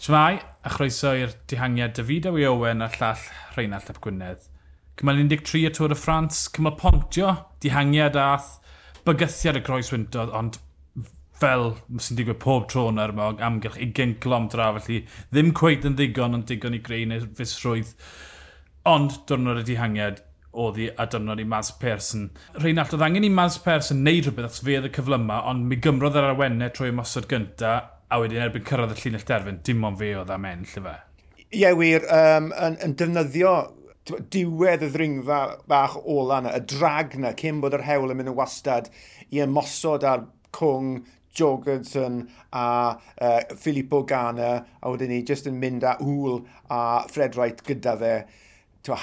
Shmai, a chroeso i'r dihangiad David Awi Owen a llall Rheinald Ap Gwynedd. Cymal 13 y Tôr y Ffrans, cymal pontio, dihangiad ath, bygythiad y groes wyntodd, ond fel sy'n digwydd pob tro yn yr mog, amgylch 20 glom dra, felly ddim cweith yn ddigon ond digon i greu neu fusrwydd. Ond dwrnod y dihangiad oedd hi a dwrnod i Mas Persson. Rheinald, oedd angen i Mas Persson neud rhywbeth os fe oedd y cyflyma, ond mi gymrodd yr arwennau trwy ymosod gyntaf a wedyn erbyn cyrraedd y llinell derfyn, dim ond fe oedd am enll y fe. Ie, yeah, wir, um, yn, yn defnyddio diwedd y ddringfa bach ola yna, y drag yna, cyn bod yr hewl yn mynd yn wastad i ymosod ar Cwng, Jorgensen a uh, Filippo Gana, a wedyn ni jyst yn mynd â Hwl a Fred Wright gyda fe,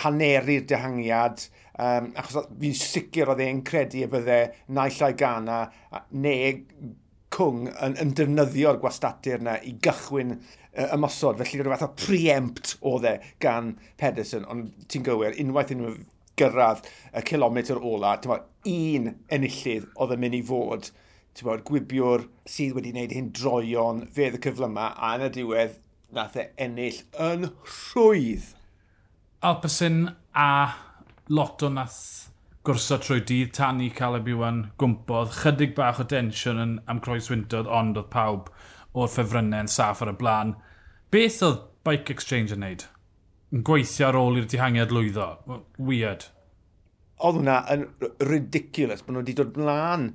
hanneru'r dehangiad, um, achos fi'n sicr oedd e'n credu y bydde naill ai Gana, neu cwng yn, yn defnyddio'r gwastatur yna i gychwyn uh, ymosod. Felly rhywbeth o preempt oedd e gan Pedersen, ond ti'n gywir, unwaith yn gyrraedd y kilometr ola, ti'n bod, un enillydd oedd yn mynd i fod, ti'n bod, gwibiwr sydd wedi gwneud hyn droion fedd y cyfle yma, a yn y diwedd nath e ennill yn rhwydd. Alpesyn a lot o nath gwrso trwy dydd tan i Caleb Iwan gwmpodd. Chydig bach o densiwn yn am croeswyntodd, ond oedd pawb o'r ffefrynnau yn saff ar y blaen. Beth oedd Bike Exchange yn neud? Yn gweithio ar ôl i'r dihangiad lwyddo? Weird. Oedd hwnna yn ridiculous bod nhw wedi dod blaen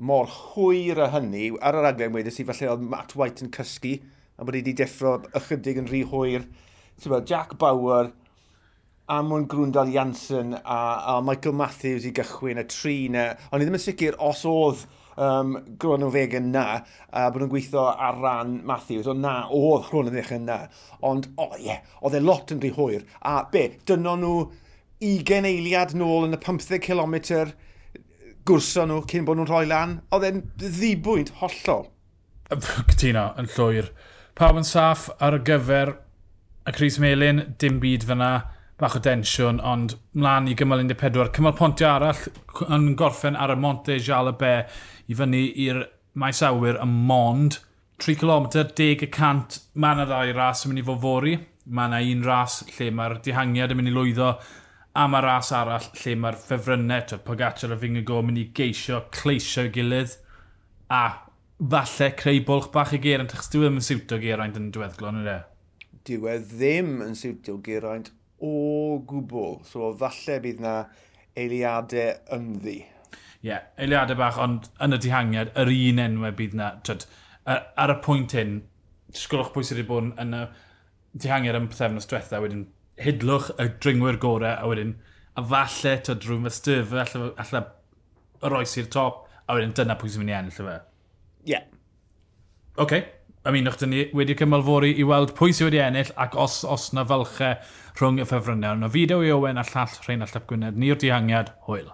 mor hwyr a hynny. Ar yr aglen wedi i falle oedd Matt White yn cysgu a bod wedi deffro ychydig yn rhy hwyr. Jack Bauer, a mwyn Grwndal Janssen a, a Michael Matthews i gychwyn y tri na. Ond i ddim yn sicr os oedd um, Groenwegen na, a bod nhw'n gweithio ar ran Matthews, ond na, oedd Groenwegen na. Ond, o oh, ie, yeah, oedd e lot yn rhy hwyr. A be, dyno nhw 20 eiliad nôl yn y 15 km gwrso nhw cyn bod nhw'n rhoi lan. Oedd e'n ddibwynt hollol. Cytuno, yn llwyr. Pawb yn saff ar y gyfer y Cris Melin, dim byd fyna bach o densiwn, ond mlaen i gymal 14. Cymal pontio arall yn gorffen ar y Monte Jalabe i fyny i'r maes awyr y Mond. 3 km, 10 y cant, mae yna ddau ras yn mynd i fofori. Mae yna un ras lle mae'r dihangiad yn mynd i lwyddo a mae ras arall lle mae'r ffefrynnau, to Pogacar a Fingago, yn mynd i geisio, cleisio gilydd a falle creu bwlch bach i Geraint, achos dwi e ddim yn siwtio Geraint yn diweddglo, nid e? Diwedd ddim yn siwtio Geraint o gwbl. So, falle bydd na eiliadau ynddi. Ie, yeah, eiliadau bach, ond yn y dihangiad, yr un enwau bydd na, Tyd, ar y pwynt hyn, sgwrwch pwy sydd wedi bod yn y dihangiad yn pethefnos diwetha, wedyn hidlwch y dringwyr gorau, a wedyn, a falle, tyd, rhywun fe styrfa, alla, alla yr oes i'r top, a wedyn dyna pwy sy'n mynd i ennill, fe? Ie. Yeah. Oce. Okay ymunwch dyn ni wedi cymalfori i weld pwy sydd wedi ennill ac os, os na falchau rhwng y ffefrynnau. Yna fideo i Owen a llall Rheinald a Llep Gwynedd. Ni'r dihangiad, hwyl.